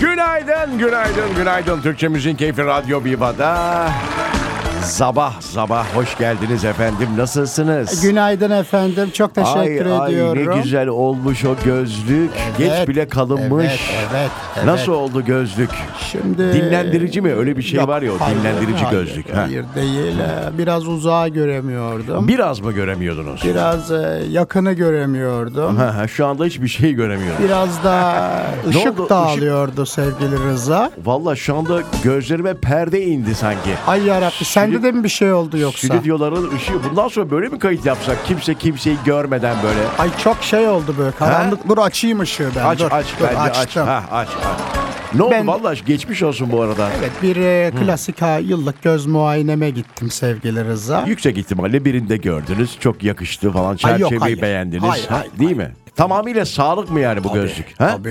Günaydın, günaydın, günaydın. Türkçe Müziğin Keyfi Radyo Viva'da. Sabah sabah hoş geldiniz efendim. Nasılsınız? Günaydın efendim. Çok teşekkür ay, ediyorum. Ay ne güzel olmuş o gözlük. Geç Evet, bile kalınmış. Evet, evet, evet. Nasıl oldu gözlük? Şimdi Dinlendirici mi? Öyle bir şey Yok, var ya o hayır, dinlendirici hayır, gözlük. Ha. Hayır değil. Ee, Biraz uzağa göremiyordum. Biraz mı göremiyordunuz? Biraz e, yakını göremiyordum. Ha, ha, şu anda hiçbir şey göremiyorum. Biraz da oldu? ışık Işık- dağılıyordu sevgili Rıza. Valla şu anda gözlerime perde indi sanki. Ay yarabbi sende de mi bir şey oldu yoksa? Stüdyoların ışığı. Bundan sonra böyle mi kayıt yapsak? Kimse kimseyi görmeden böyle. Ay çok şey oldu böyle karanlık. Dur açayım ışığı ben. Aç dur, aç dur, bence aç. Ha, aç aç. Ne oldu Ben- vallahi geçmiş olsun bu arada. Evet bir e, klasik ha, yıllık göz muayeneme gittim sevgili Rıza. Yüksek ihtimalle birinde gördünüz. Çok yakıştı falan. Ay yok, Çerçeveyi hayır. beğendiniz. Hayır, ha? hayır, Değil mi? Tamamıyla sağlık mı yani bu gözlük? Ha? Tabii.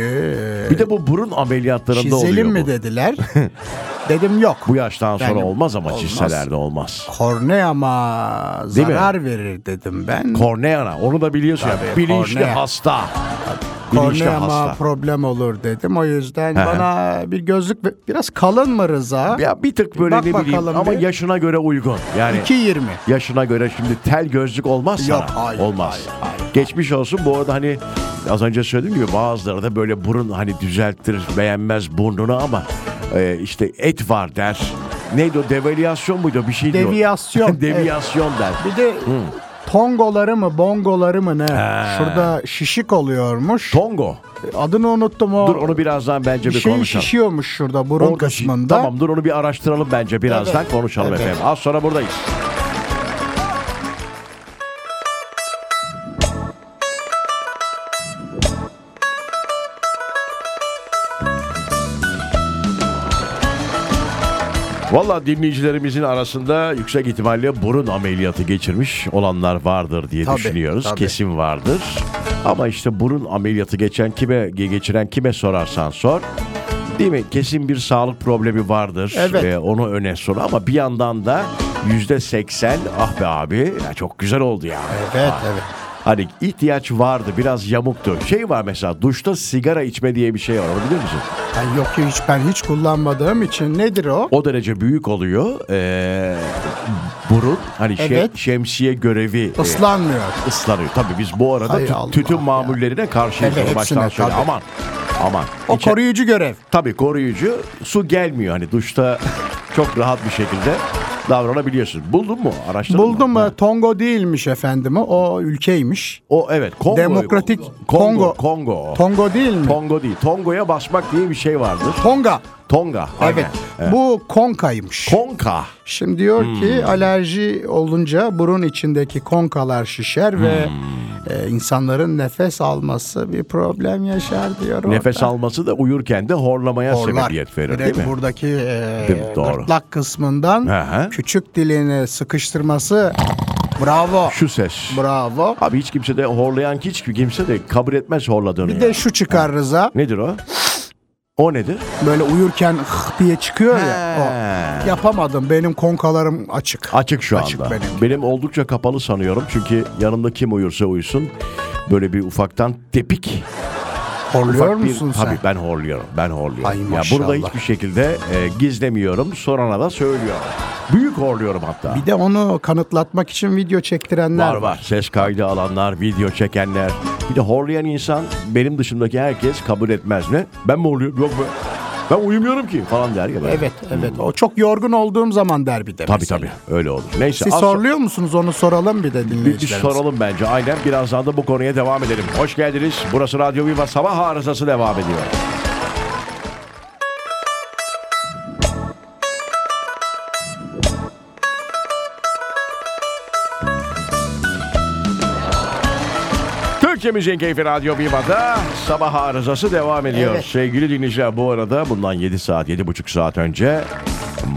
Bir de bu burun ameliyatlarında oluyor Çizelim mi bu. dediler. Dedim yok. Bu yaştan sonra Yani olmaz ama olmaz. çizselerde olmaz. Korneama Değil mi? zarar verir dedim ben. Korneana onu da biliyorsun ya. Tabii, Bilinçli kornea. hasta. Korneama problem olur dedim. O yüzden He. bana bir gözlük ve- biraz kalın mı Rıza? Ya bir tık böyle Bak ne bileyim bakalım ama bir. yaşına göre uygun. Yani 2.20. yaşına göre şimdi tel gözlük olmaz sana. Yok, hayır, Olmaz. hayır, hayır. Geçmiş olsun. Bu arada hani az önce söylediğim gibi bazıları da böyle burun hani düzelttir beğenmez burnunu ama e, işte et var der. Neydi o devalüasyon muydu bir şey diyor. Deviyasyon, Deviyasyon der. Bir de tongoları mı bongoları mı ne? He. Şurada şişik oluyormuş. Tongo. Adını unuttum o. Dur onu birazdan bence bir bir, şey konuşalım. şişiyormuş şurada burun Orada kısmında. Tamam dur onu bir araştıralım bence birazdan Evet, konuşalım evet. efendim. Az sonra buradayız. Valla dinleyicilerimizin arasında yüksek ihtimalle burun ameliyatı geçirmiş olanlar vardır diye Tabii, düşünüyoruz. tabii. Kesin vardır. Ama işte burun ameliyatı geçen kime geçiren kime sorarsan sor. Değil mi? Kesin bir sağlık problemi vardır. Evet. Ve onu öne sor. Ama bir yandan da yüzde seksen ah be abi ya çok güzel oldu ya. Evet Ah. evet. Hani ihtiyaç vardı biraz yamuktu. Şey var mesela duşta sigara içme diye bir şey var onu bilir misin? Ay yok ki hiç ben hiç kullanmadığım için nedir o? O derece büyük oluyor. Ee, burun hani şe- Evet. şemsiye görevi e, Islanmıyor. ıslanıyor. Tabii biz bu arada Hay tü- Allah tütün ya. mamullerine karşıyız. Evet, baştan söyle. Aman aman. O İçe- koruyucu görev. Tabii koruyucu. Su gelmiyor hani duşta çok rahat bir şekilde davranabiliyorsun. Buldun mu? Araştırdın Buldum mı? mu? Tongo değilmiş efendim o. O ülkeymiş. O evet Kongo. Demokratik Kongo. Kongo. Kongo. Tongo değil mi? Kongo değil. Tongo'ya basmak diye bir şey vardır. Tonga. Tonga. Evet. aynen. Evet. Bu konkaymış. Konka. Şimdi diyor Hmm. ki alerji olunca burun içindeki konkalar şişer ve Hmm. E, insanların nefes alması bir problem yaşar diyor. Nefes orada. alması da uyurken de horlamaya Horlar. sebebiyet verir Direkt değil mi? buradaki e, Değil mi? Doğru. gırtlak kısmından hı. küçük dilini sıkıştırması bravo. Şu ses. Bravo. Abi hiç kimse de horlayan hiç kimse de kabul etmez horladığını. Bir ya. de şu çıkar Rıza. Nedir o? O nedir? Böyle uyurken hıh diye çıkıyor ya. O. Yapamadım. Benim konkalarım açık. Açık şu Açık anda. benim. oldukça kapalı sanıyorum. Çünkü yanımda kim uyursa uyusun. Böyle bir ufaktan tepik. Horluyor ufak bir- musun sen? Tabii ben horluyorum. Ben horluyorum. Ay ya maşallah. burada hiçbir şekilde e, gizlemiyorum. Sorana da söylüyorum. Büyük horluyorum hatta. Bir de onu kanıtlatmak için video çektirenler Var var. Ses kaydı alanlar, video çekenler. Bir de horlayan insan benim dışımdaki herkes kabul etmez ne? Ben mi horluyorum? Yok be. Ben uyumuyorum ki falan der ya. böyle. Evet evet. O çok yorgun olduğum zaman der bir de Tabii mesela. tabii öyle olur. Neyse. Siz az- soruluyor musunuz onu soralım bir de Bir, bir dinleyicilerimize. soralım bence. Aynen birazdan da bu konuya devam edelim. Hoş geldiniz. Burası Radyo Viva Sabah Arızası devam ediyor. Türkçe Müziğin Keyfi Radyo Viva'da sabah arızası devam ediyor. Evet. Sevgili dinleyiciler bu arada bundan 7 saat 7,5 saat önce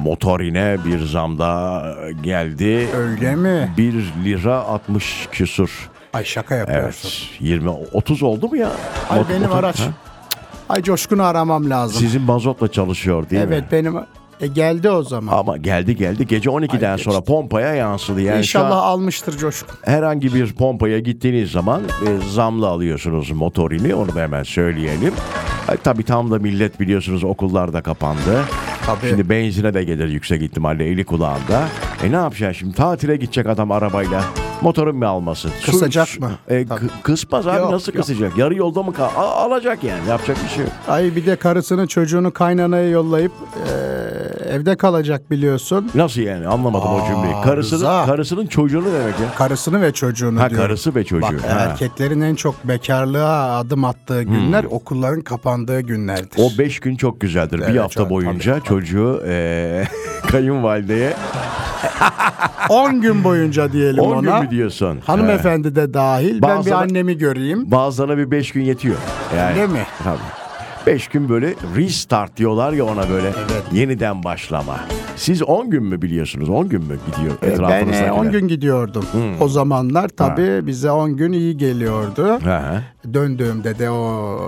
motorine bir zam daha geldi. Öyle mi? 1 lira 60 küsur. Ay şaka yapıyorsun. Evet 20 30 oldu mu ya? Ay Mot- benim motor- araç. Ha? Ay Coşkun'u aramam lazım. Sizin mazotla çalışıyor değil evet mi? benim E geldi o zaman. Ama geldi geldi gece 12'den Ay, sonra pompaya yansıdı. Yani İnşallah almıştır Coşkun. herhangi bir pompaya gittiğiniz zaman e, zamlı alıyorsunuz motorini onu da hemen söyleyelim. E, tabii tam da millet biliyorsunuz okullar da kapandı. Tabii. Şimdi benzine de gelir yüksek ihtimalle eli kulağında. E ne yapacaksın şimdi tatile gidecek adam arabayla. Motorun mu almasın? Su- Kısacak su- mı? E, Tabii. kı- kısmaz abi Yok, nasıl yok. kısacak? Yarı yolda mı kal? A- alacak yani yapacak bir şey yok. Ay bir de karısını çocuğunu kaynanaya yollayıp e, evde kalacak biliyorsun. Nasıl yani anlamadım o cümleyi. Karısının, Rıza. karısının çocuğunu demek ya. Karısını ve çocuğunu Ha diyorum. karısı ve çocuğu. Bak Ha. erkeklerin en çok bekarlığa adım attığı günler okulların kapandığı günlerdir. O beş gün çok güzeldir. bir Evet, hafta çok- boyunca tabii, çocuğu eee kayınvalideye 10 gün boyunca diyelim 10 gün ona. mü diyorsun? Hanımefendi de dahil. Ben bir Bazıları- annemi göreyim. Bazılarına bir beş gün yetiyor. Yani, Değil mi? Tabii. Beş gün böyle restart diyorlar ya ona böyle Evet. yeniden başlama. Siz 10 gün mü biliyorsunuz? 10 gün mü gidiyor Ben etrafınızdakiler? e, 10 gün gidiyordum. O zamanlar tabii bize 10 gün iyi geliyordu. He he. Döndüğümde de o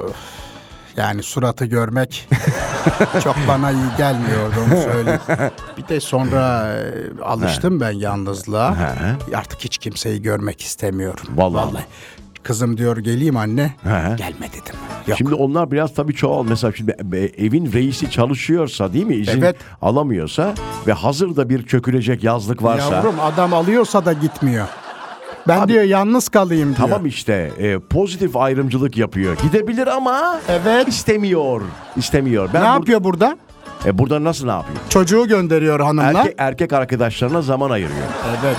yani suratı görmek çok bana iyi gelmiyordu onu söyleyeyim. Bir de sonra e, alıştım ben yalnızlığa. Artık hiç kimseyi görmek istemiyorum. Vallahi. Kızım diyor geleyim anne. He. Gelme dedim. Yok. Şimdi onlar biraz tabii çoğal. Mesela şimdi evin reisi çalışıyorsa değil mi? İzin Evet. alamıyorsa ve hazırda bir çökülecek yazlık varsa. Yavrum adam alıyorsa da gitmiyor. Ben diyor yalnız kalayım diyor. Tamam işte e, pozitif ayrımcılık yapıyor. Gidebilir ama Evet. istemiyor. İstemiyor. Ben ne bur- yapıyor burada? E, burada nasıl ne yapıyor? Çocuğu gönderiyor hanımla. Erkek, erkek arkadaşlarına zaman ayırıyor. Evet.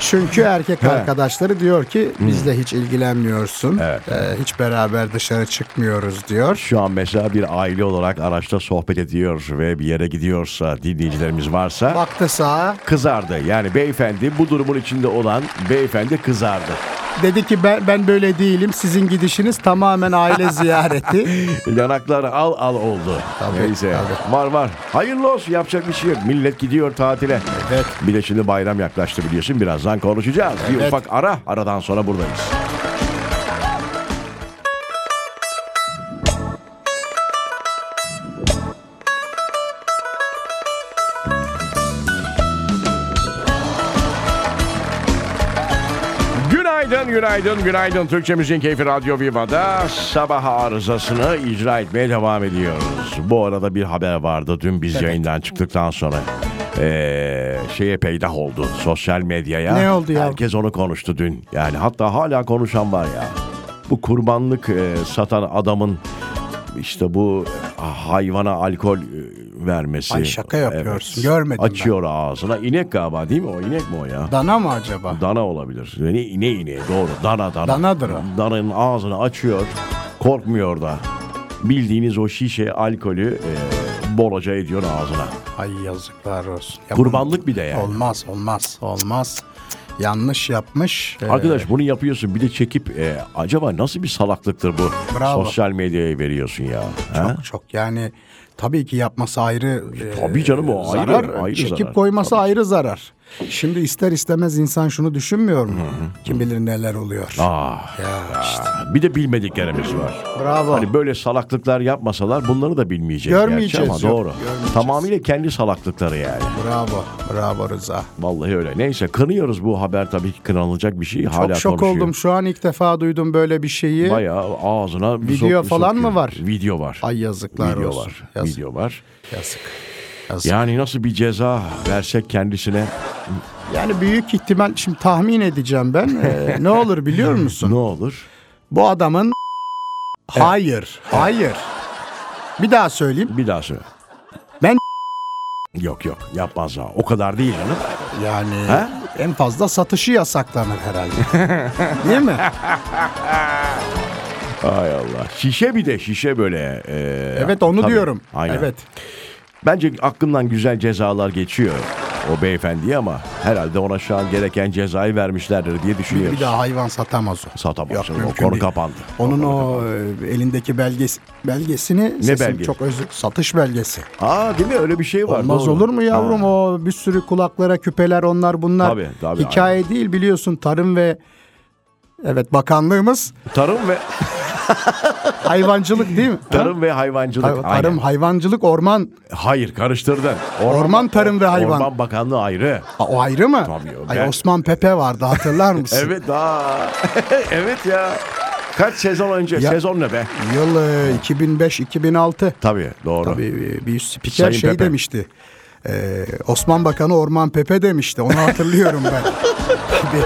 Çünkü erkek arkadaşları diyor ki bizle hiç ilgilenmiyorsun. Evet. Ee, hiç beraber dışarı çıkmıyoruz diyor. Şu an mesela bir aile olarak araçta sohbet ediyor ve bir yere gidiyorsa dinleyicilerimiz varsa Baktı sağa kızardı. Yani beyefendi bu durumun içinde olan beyefendi kızardı. Dedi ki ben, ben böyle değilim sizin gidişiniz tamamen aile ziyareti. Yanakları al al oldu. Tabii, Neyse tabii. var var. Hayırlı olsun yapacak bir şey yok. Millet gidiyor tatile. Evet. Bir de şimdi bayram yaklaştı biliyorsun. Birazdan konuşacağız. Bir Evet. ufak ara. Aradan sonra buradayız. Günaydın, günaydın. Türkçe Müziğin Keyfi Radyo Viva'da sabah arızasını icra etmeye devam ediyoruz. Bu arada bir haber vardı dün biz yayından çıktıktan sonra. Ee, şeye peydah oldu sosyal medyaya. Ne oldu ya? Herkes onu konuştu dün. Yani hatta hala konuşan var ya. Bu kurbanlık e, satan adamın işte bu hayvana alkol e, vermesi. Ay şaka yapıyorsun. Görmedim ben. Açıyor ağzına. İnek galiba değil mi o? İnek mi o ya? Dana mı acaba? Dana olabilir. Ne ine ine doğru. Dana dana. Danadır o. Dananın ağzını açıyor. Korkmuyor da. Bildiğiniz o şişe alkolü e, bolaca ediyor ağzına. Ay yazıklar olsun. Ya Kurbanlık bir de yani. Olmaz olmaz olmaz. Yanlış yapmış. Ee, Arkadaş bunu yapıyorsun bir de çekip e, acaba nasıl bir salaklıktır bu? Bravo. Sosyal medyaya veriyorsun ya. ha? çok çok yani tabii ki yapması ayrı. e, Tabii canım o ayrı, zarar. ayrı Çekip zarar. koyması ayrı zarar. Şimdi ister istemez insan şunu düşünmüyor mu? Kim bilir neler oluyor. Ah, Ya işte. bir de bilmediklerimiz var. Bravo. Hani böyle salaklıklar yapmasalar bunları da bilmeyecek. Görmeyeceğiz, gerçi ama yok, doğru. görmeyeceğiz. Tamamıyla kendi salaklıkları yani. Bravo. Bravo Rıza. Vallahi öyle. Neyse kınıyoruz bu haber tabii ki kınanılacak bir şey. Hala Çok şok konuşuyor. oldum. Şu an ilk defa duydum böyle bir şeyi. Bayağı ağzına Video sok- falan sokuyor. mı var? Video var. Ay yazıklar Video olsun. var. Yazık. Video var. Yazık. Yazık. Yani nasıl bir ceza versek kendisine Yani büyük ihtimal şimdi tahmin edeceğim ben. Ee, ne olur biliyor musun? ne olur? Bu adamın hayır, hayır. Bir daha söyleyeyim. Bir daha söyle. Ben Yok yok yapmaz ha. O kadar değil canım. yani Ha? en fazla satışı yasaklanır herhalde. Değil mi? Hay Allah. Şişe bir de şişe böyle. e, Evet onu tabii. diyorum. Aynen. Evet. Bence aklımdan güzel cezalar geçiyor o beyefendiye ama herhalde ona şu an gereken cezayı vermişlerdir diye düşünüyoruz. Bir daha hayvan satamaz o. Satamaz. Yok, o konu değil. kapandı. Onun o e, elindeki belgesi belgesini sesim belge? çok özür satış belgesi. Aa değil mi öyle bir şey var. Olmaz doğru. olur mu yavrum Ha. o bir sürü kulaklara küpeler onlar bunlar. Tabii, tabii, Hikaye değil biliyorsun tarım ve evet bakanlığımız Tarım ve Hayvancılık değil mi? Ha? Tarım ve hayvancılık. Hay- aynen. Tarım, hayvancılık, orman. Hayır karıştırdın. Orman, tarım ve hayvan. Orman Bakanlığı ayrı. Aa, o ayrı mı? Tabii, o Ay, ben- Osman Pepe vardı hatırlar mısın? Evet daha. evet ya. Kaç sezon önce? Ya- Sezon ne be? Yıl e, 2005-2006. Tabii doğru. Tabii e, bir spiker Sayın şey Pepe. demişti. Ee, Osman Bakanı Orman Pepe demişti. Onu hatırlıyorum ben. Tabii.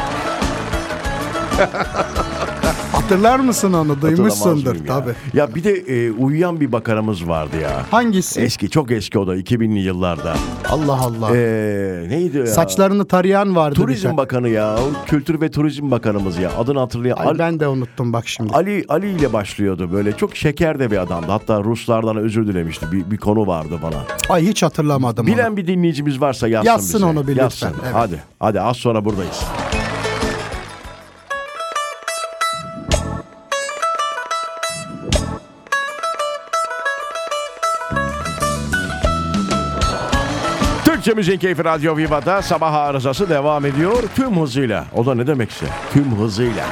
Hatırlar mısın onu? Duymuşsundur mıyım ya? bir de e, uyuyan bir bakanımız vardı ya. Hangisi? Eski çok eski o da 2000'li yıllarda. Allah Allah. Ee, neydi ya? Saçlarını tarayan vardı. Turizm. Bakanı ya. Kültür ve Turizm Bakanımız ya. Adını hatırlayan. Ay, ben de unuttum bak şimdi. Ali Ali ile başlıyordu böyle. Çok şeker de bir adamdı. Hatta Ruslardan özür dilemişti. Bir, bir konu vardı bana. Ay hiç hatırlamadım Bilen onu. bir dinleyicimiz varsa yazsın Yazsın bize. onu bir lütfen, Yazsın. evet. Hadi. Hadi az sonra buradayız. Müziğin Keyfi Radyo Viva'da sabah arızası devam ediyor tüm hızıyla. O da ne demekse tüm hızıyla.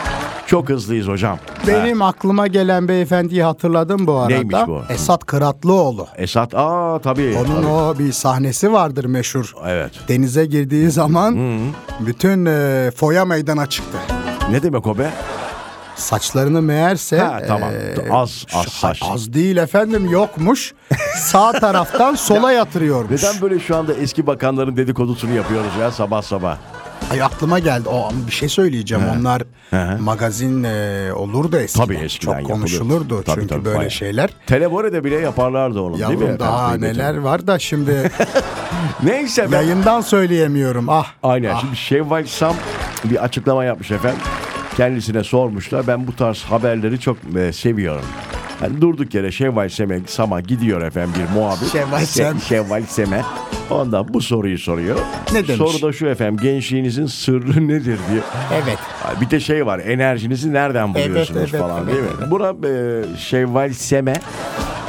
Çok hızlıyız hocam. Benim aklıma gelen beyefendiyi hatırladım bu arada. Neymiş bu? Esat Kıratlıoğlu. Esat aa tabii. Onun tabii. o bir sahnesi vardır meşhur. Evet. Denize girdiği zaman bütün e, foya meydana çıktı. Ne demek o be? Saçlarını meğerse Ha, tamam. e, Az- az saç. Az değil efendim yokmuş. Sağ taraftan sola yatırıyormuş. Neden böyle şu anda eski bakanların dedikodusunu yapıyoruz ya sabah sabah? Ay aklıma geldi. O bir şey söyleyeceğim. Onlar Hı. magazin e, olurdu eskiden. Tabii eskiden Çok konuşulurdu Tabii, çünkü tabii, böyle bayağı. şeyler. Televore'de bile yaparlardı onu değil mi? Yavrum daha efendim? neler var da şimdi Neyse ben... yayından söyleyemiyorum. Ah. Aynen. ah. Şimdi Şevval Sam bir açıklama yapmış efendim. Kendisine sormuşlar. Ben bu tarz haberleri çok e, seviyorum. Yani durduk yere Şevval Sem'e, Sam'a gidiyor efendim bir muhabir. Şevval Se- Sem. Şevval Sem'e. Ondan bu soruyu soruyor. Ne demiş? Soru da şu efendim. Gençliğinizin sırrı nedir diye. Evet. Bir de şey var enerjinizi nereden buluyorsunuz evet, falan evet, değil mi? Buna e, Şevval Sem'e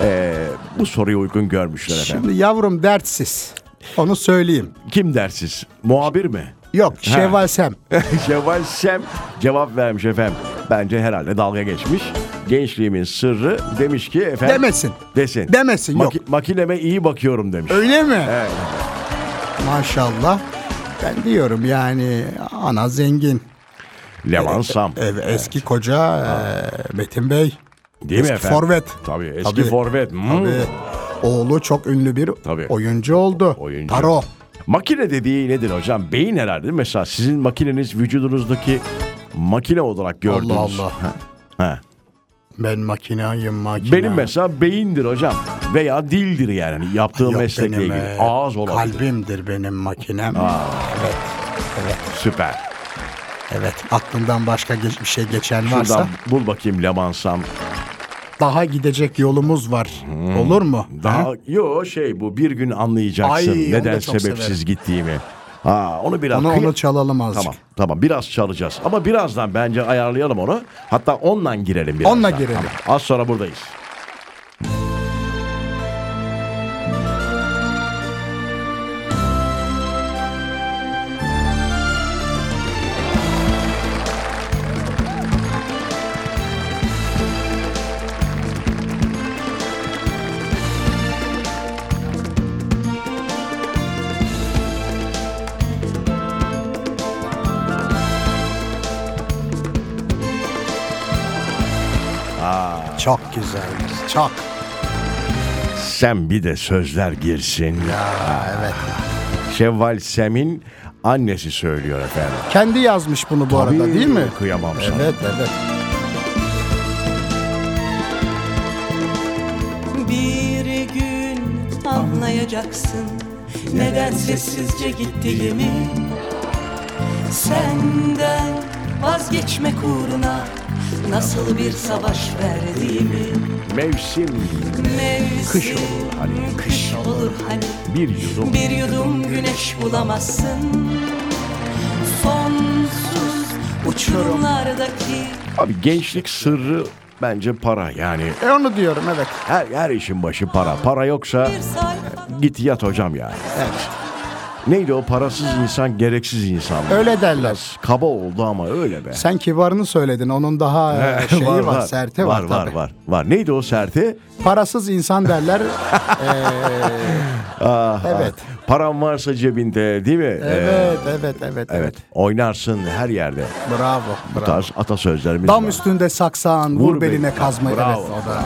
e, bu soruyu uygun görmüşler efendim. Şimdi yavrum dertsiz. Onu söyleyeyim. Kim dersiz? Muhabir mi? Yok Şevval Sem. Şevval Sem cevap vermiş efendim. Bence herhalde dalga geçmiş. Gençliğimin sırrı demiş ki efendim. Demesin. Desin. Demesin, yok. Makineme iyi bakıyorum demiş. Öyle mi? Evet. Maşallah. Ben diyorum yani ana zengin. Levan Sam. Ev, eski koca e, Metin Bey. Değil mi eski efendim? forvet. Tabii eski Tabii. forvet. Hmm. Tabii. Oğlu çok ünlü bir Tabii. oyuncu oldu. Oyuncu. Taro. Makine dediği nedir hocam? Beyin herhalde değil mi? Mesela sizin makineniz vücudunuzdaki makine olarak gördüğünüz. Allah Allah. Ha. Ben makinayım makine. Benim mesela beyindir hocam. Veya dildir yani yaptığım Yok, meslekle benim, ilgili. e, Ağız olabilir. Kalbimdir benim makinem. Evet. Evet. Süper. Evet. Aklından başka geç- bir şey geçen varsa Şuradan bul bakayım Lemansam. Daha gidecek yolumuz var. Olur mu? Hmm. Daha Ha? yo şey bu bir gün anlayacaksın Ay, neden sebepsiz severim. gittiğimi. Ha onu biraz Onu onu çalalım azıcık. Tamam tamam biraz çalacağız ama birazdan bence ayarlayalım onu. Hatta onunla girelim birazdan. Onunla girelim. Tamam, Az sonra buradayız. Çok güzel. Çok. Sen bir de sözler girsin. Ya, evet. Şevval Sem'in annesi söylüyor efendim. Kendi yazmış bunu bu arada Tabii, değil mi? Kıyamam sana. Evet evet. Bir gün anlayacaksın neden sessizce gittiğimi Senden vazgeçmek uğruna nasıl bir savaş verdiğimi Mevsim Mevsim Kış olur hani. kış olur hani bir yudum. Bir yudum güneş bulamazsın Sonsuz uçurumlardaki Abi gençlik sırrı bence para yani. E onu diyorum evet. Her, her işin başı para. Para yoksa git yat hocam yani. Evet. Neydi o parasız insan gereksiz insan. Öyle derler. Biraz kaba oldu ama öyle be. Sen kibarını söyledin. Onun daha e, şeyi var, serti var, var var tabii. var var. Neydi o serti? Parasız insan derler. Ee, Ah, Evet. Param varsa cebinde değil mi? Ee, evet, evet, evet, evet. evet. Oynarsın her yerde. Bravo, Bu bravo. tarz atasözlerimiz Dam var. üstünde saksağın, vur, Vur beline kazmayı. Bravo. Evet, o da.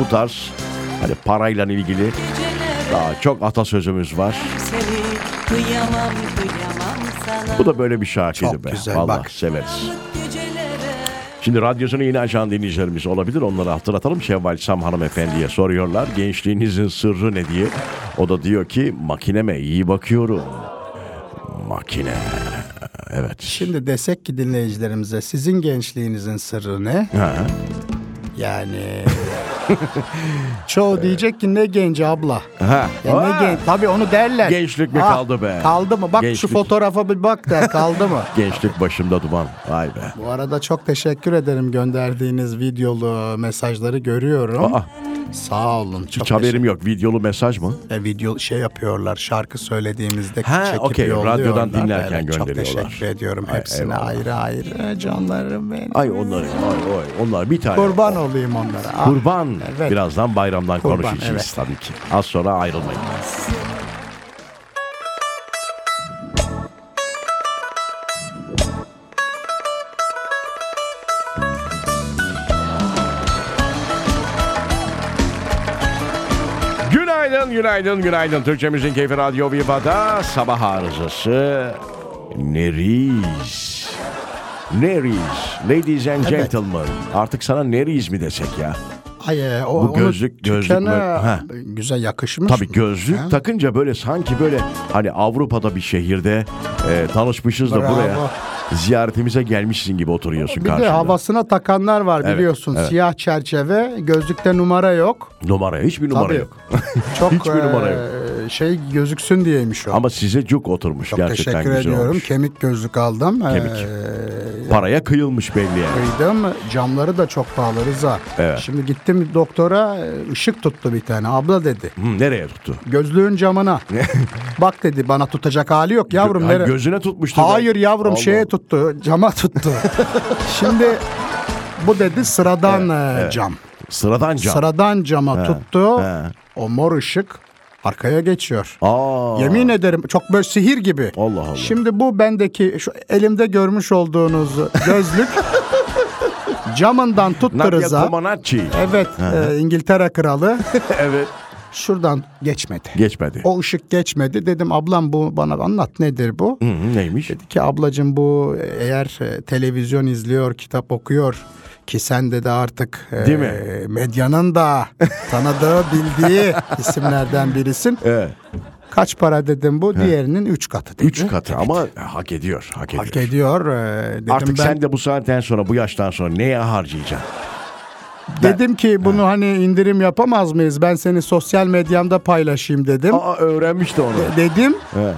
Bu tarz hani parayla ilgili daha çok atasözümüz var. Kıyamam kıyamam sana Bu da böyle bir şarkıydı Çok be. güzel, Vallahi bak. severiz. Şimdi radyosunu yeni açan dinleyicilerimiz olabilir. Onları hatırlatalım. Şevval Sam hanımefendiye soruyorlar. Gençliğinizin sırrı ne diye. O da diyor ki makineme iyi bakıyorum. Makine. Evet. Şimdi desek ki dinleyicilerimize sizin gençliğinizin sırrı ne? Ha. Yani çoğu diyecek ki ne genç abla. Ha. Ya ne Aa! genç? Tabii onu derler. Gençlik mi Ha, kaldı be? Kaldı mı? Bak Gençlik. şu fotoğrafa bir bak der kaldı mı? Gençlik başımda duman. Vay be. Bu arada çok teşekkür ederim gönderdiğiniz videolu mesajları görüyorum. Aa, Sağ olun. Çok hiç haberim yok. Videolu mesaj mı? E, video şey yapıyorlar şarkı söylediğimizde Ha, çekip yolluyorlar. radyodan dinlerken Evet, Çok gönderiyorlar. teşekkür ediyorum Ay, hepsine eyvallah. ayrı ayrı canlarım benim. Ay onları, ay, ay, onlar bir tane. Kurban olayım onlara. Ah, Kurban. Evet. Birazdan bayramdan Kurban, konuşacağız evet. tabii ki. Az sonra ayrılmayın. Günaydın, günaydın, günaydın. Türkçemizin keyfi Radyo Viva'da sabah arızası Neriz. Neriz. Ladies and Evet. gentlemen. Artık sana Neriz mi desek ya? Ay, e, o, Bu onu gözlük- gözlük dükkana? Ha. güzel yakışmış. Tabii gözlük Ha? takınca böyle sanki böyle hani Avrupa'da bir şehirde e, tanışmışız da Bravo. buraya ziyaretimize gelmişsin gibi oturuyorsun Bir karşımda. de havasına takanlar var Evet, biliyorsun. evet. Siyah çerçeve, gözlükte numara yok. Numara hiçbir numara Tabii. yok. Çok Hiçbir numara yok. şey gözüksün diyeymiş o. Ama size cuk oturmuş Çok gerçekten teşekkür güzel ediyorum. olmuş. Kemik gözlük aldım. Kemik. Ee, Paraya kıyılmış belli yani. Kıydım. Camları da çok pahalı Rıza. Evet. Şimdi gittim doktora ışık tuttu bir tane. Abla dedi. Hı, nereye tuttu? Gözlüğün camına. Bak dedi bana tutacak hali yok yavrum. Ha, nere? gözüne tutmuştu. Hayır yavrum Allah şeye tuttu. Cama tuttu. Şimdi bu dedi sıradan e, cam. Sıradan cam. Sıradan cama He, tuttu. he. O mor ışık arkaya geçiyor. Aa. Yemin ederim çok böyle sihir gibi. Allah Allah. Şimdi bu bendeki şu elimde görmüş olduğunuz gözlük camından tuttu Nadia Rıza. Comaneci. Evet e, İngiltere kralı evet. şuradan geçmedi. Geçmedi. O ışık geçmedi. Dedim ablam bu bana anlat nedir bu? Hı, hı, neymiş? Dedi ki ablacığım bu eğer e, televizyon izliyor, kitap okuyor ki sen de de artık e, Değil mi? medyanın da tanıdığı, bildiği isimlerden birisin. Evet. Kaç para dedim bu? Diğerinin üç katı dedi. Üç katı ama hak ediyor. Hak ediyor. Hak ediyor. e, dedim Artık ben sen de bu saatten sonra bu yaştan sonra neye harcayacaksın? dedim ki bunu hani indirim yapamaz mıyız? Ben seni sosyal medyamda paylaşayım dedim. Aa öğrenmiş de onu. Dedim. He.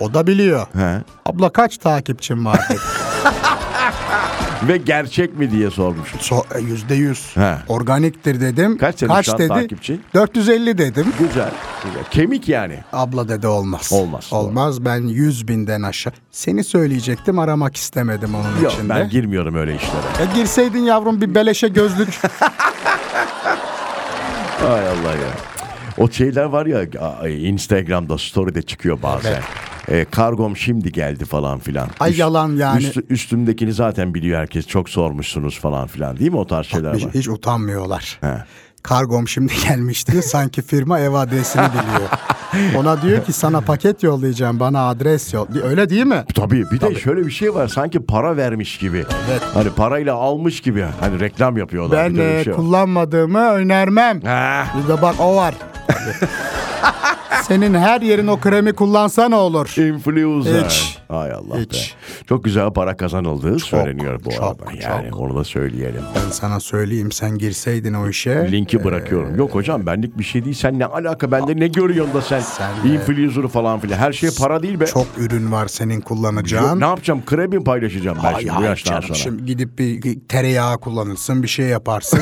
O da biliyor. He. Abla kaç takipçim var dedi. Ve gerçek mi diye sormuş. So, e, Yüzde yüz. He. Organiktir dedim. Kaç an dedi? takipçi? 450 dedim. Güzel. güzel. Kemik yani. Abla dedi olmaz. Olmaz, Olmaz. Ben 100 binden aşağı. Seni söyleyecektim aramak istemedim onun Yok içinde. ben girmiyorum öyle işlere. Ya girseydin yavrum bir beleşe gözlük. Ay Allah ya. O şeyler var ya Instagram'da story'de çıkıyor bazen. Evet. E, kargom şimdi geldi falan filan. Ay yalan yani. üstü- üstümdekini zaten biliyor herkes. Çok sormuşsunuz falan filan değil mi o tarz şeyler hiç, var? hiç utanmıyorlar. He. Kargom şimdi gelmiş diyor. Sanki firma ev adresini biliyor. Ona diyor ki sana paket yollayacağım bana adres yol. Öyle değil mi? Tabii bir de şöyle bir şey var sanki para vermiş gibi. Evet. Hani parayla almış gibi. Hani reklam yapıyorlar. Ben bir de e, şey var. kullanmadığımı önermem. Ha. Bir de bak o var. Senin her yerin o kremi kullansa ne olur? Influencer. Hiç. Ay Allah Hiç. be. Çok güzel para kazanıldığı söyleniyor bu çok, arada. Yani çok. onu da söyleyelim. Ben sana söyleyeyim sen girseydin o işe. Linki bırakıyorum. Yok hocam benlik bir şey değil. Sen ne alaka bende ne görüyorsun da sen, Sen influencer falan filan. Her şey para değil be. Çok ürün var senin Yok, kullanacağın. ne yapacağım? Kremi paylaşacağım ben Ay, şimdi bu hayır yaştan sonra. Şimdi gidip bir tereyağı kullanırsın bir şey yaparsın.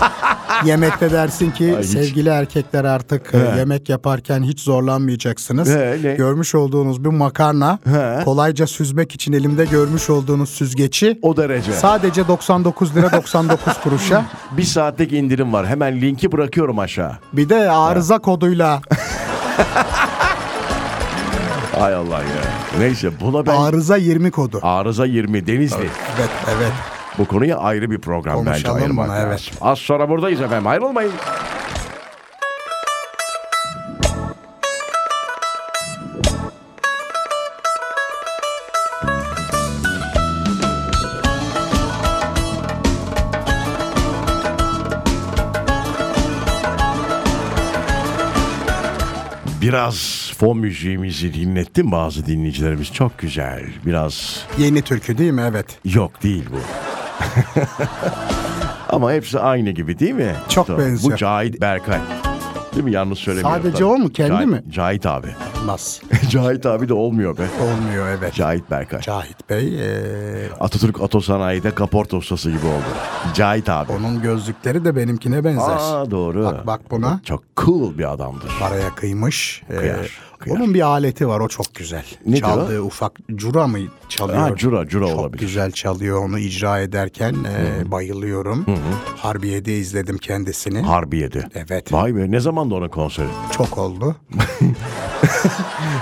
Yemekte dersin ki Ay, hiç. sevgili erkekler artık e, He. yemek yaparken hiç zorlanmayacaksınız. He, ne? Görmüş olduğunuz bir makarna He. kolayca süzmek için elimde görmüş olduğunuz süzgeci O derece. sadece 99 lira 99 kuruşa. bir saatlik indirim var. Hemen linki bırakıyorum aşağı. Bir de arıza koduyla Ay Allah ya. Neyse buna ben... arıza 20 kodu. Arıza 20 Denizli. Evet evet. Bu konuya ayrı bir program bence Konuşalım ayırmak bunu, evet. Az sonra buradayız efendim ayrılmayın. Biraz fon müziğimizi dinlettim bazı dinleyicilerimiz. Çok güzel. Biraz Yeni türkü değil mi? Evet. Yok değil bu. Ama hepsi aynı gibi değil mi? Çok Tamam. benziyor. Bu Cahit Berkay. Değil mi? Yanlış söylemiyorum. Sadece tabii. o mu? Kendi Cahit, mi? Cahit abi. Nasıl? Cahit abi de olmuyor be. Olmuyor evet. Cahit Berkay. Cahit Bey e, Atatürk Otosanayi'de kaporta ustası gibi oldu. Cahit abi. onun gözlükleri de benimkine benzer. Aa doğru. Bak bak buna. Çok cool bir adamdır. Paraya kıymış. E, Kıyar, kıyar. Onun bir aleti var o çok güzel. Nedir Çaldığı ufak cura mı çalıyor? Ha, cura, cura çok olabilir. güzel çalıyor onu icra ederken e, bayılıyorum. Harbiye'de izledim kendisini. Harbiye'de. Evet. Vay be ne zamandı onun konseri? Çok oldu.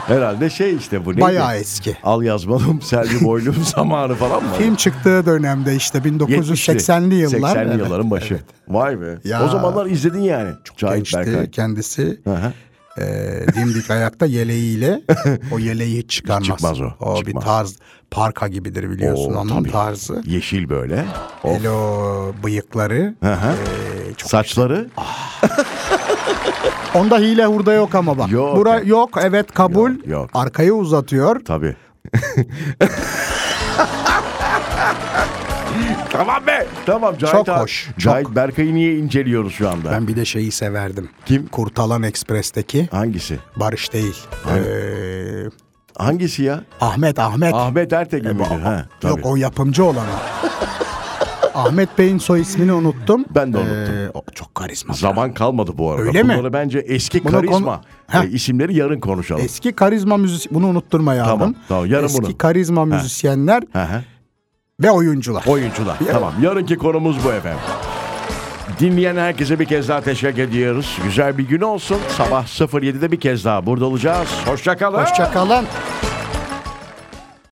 Herhalde şey işte bu neydi? Bayağı eski. Al yazmalım Selvi Boylum zamanı falan mı? Film çıktığı dönemde işte 1980'li yıllar. 80'li Evet, yılların başı. evet. Vay be. Ya. o zamanlar izledin yani. Cahit Gençti Berkay. kendisi. Hı hı. E, dimdik ayakta yeleğiyle o yeleği hiç çıkarmaz. Çıkmaz o, O çıkmaz. bir tarz parka gibidir biliyorsun Oo, onun tabii. tarzı. Yeşil böyle. Of. Hele o bıyıkları. Hı hı. e, çok Saçları. Onda hile hurda yok ama bak. Yok. Bura yok evet kabul. Yok, yok. Arkayı uzatıyor. Tabii. tamam be. Tamam Cahit Çok abi. hoş, çok. Cahit Berkay'ı niye inceliyoruz şu anda? Ben bir de şeyi severdim. Kim? Kurtalan Ekspres'teki Hangisi? Barış değil. Ee, Hangisi ya? Ahmet Ahmet. Ahmet Ertekin E, midir? bu- Ha, tabii. Yok o yapımcı olan o. Ahmet Bey'in soy ismini unuttum. Ben de unuttum. Ee, o çok karizma. Zaman kalmadı bu arada. Öyle mi? Bunları bence eski Bunu karizma konu- Heh. e, isimleri yarın konuşalım. Eski karizma müzik bunu unutturma yavrum. Tamam, tamam, yarın Eski bunu. karizma müzisyenler Hı hı. Ve oyuncular. Oyuncular. Tamam. Yarınki konumuz bu efendim. Dinleyen herkese bir kez daha teşekkür ediyoruz. Güzel bir gün olsun. Sabah 07'de bir kez daha burada olacağız. Hoşçakalın. Hoşçakalın.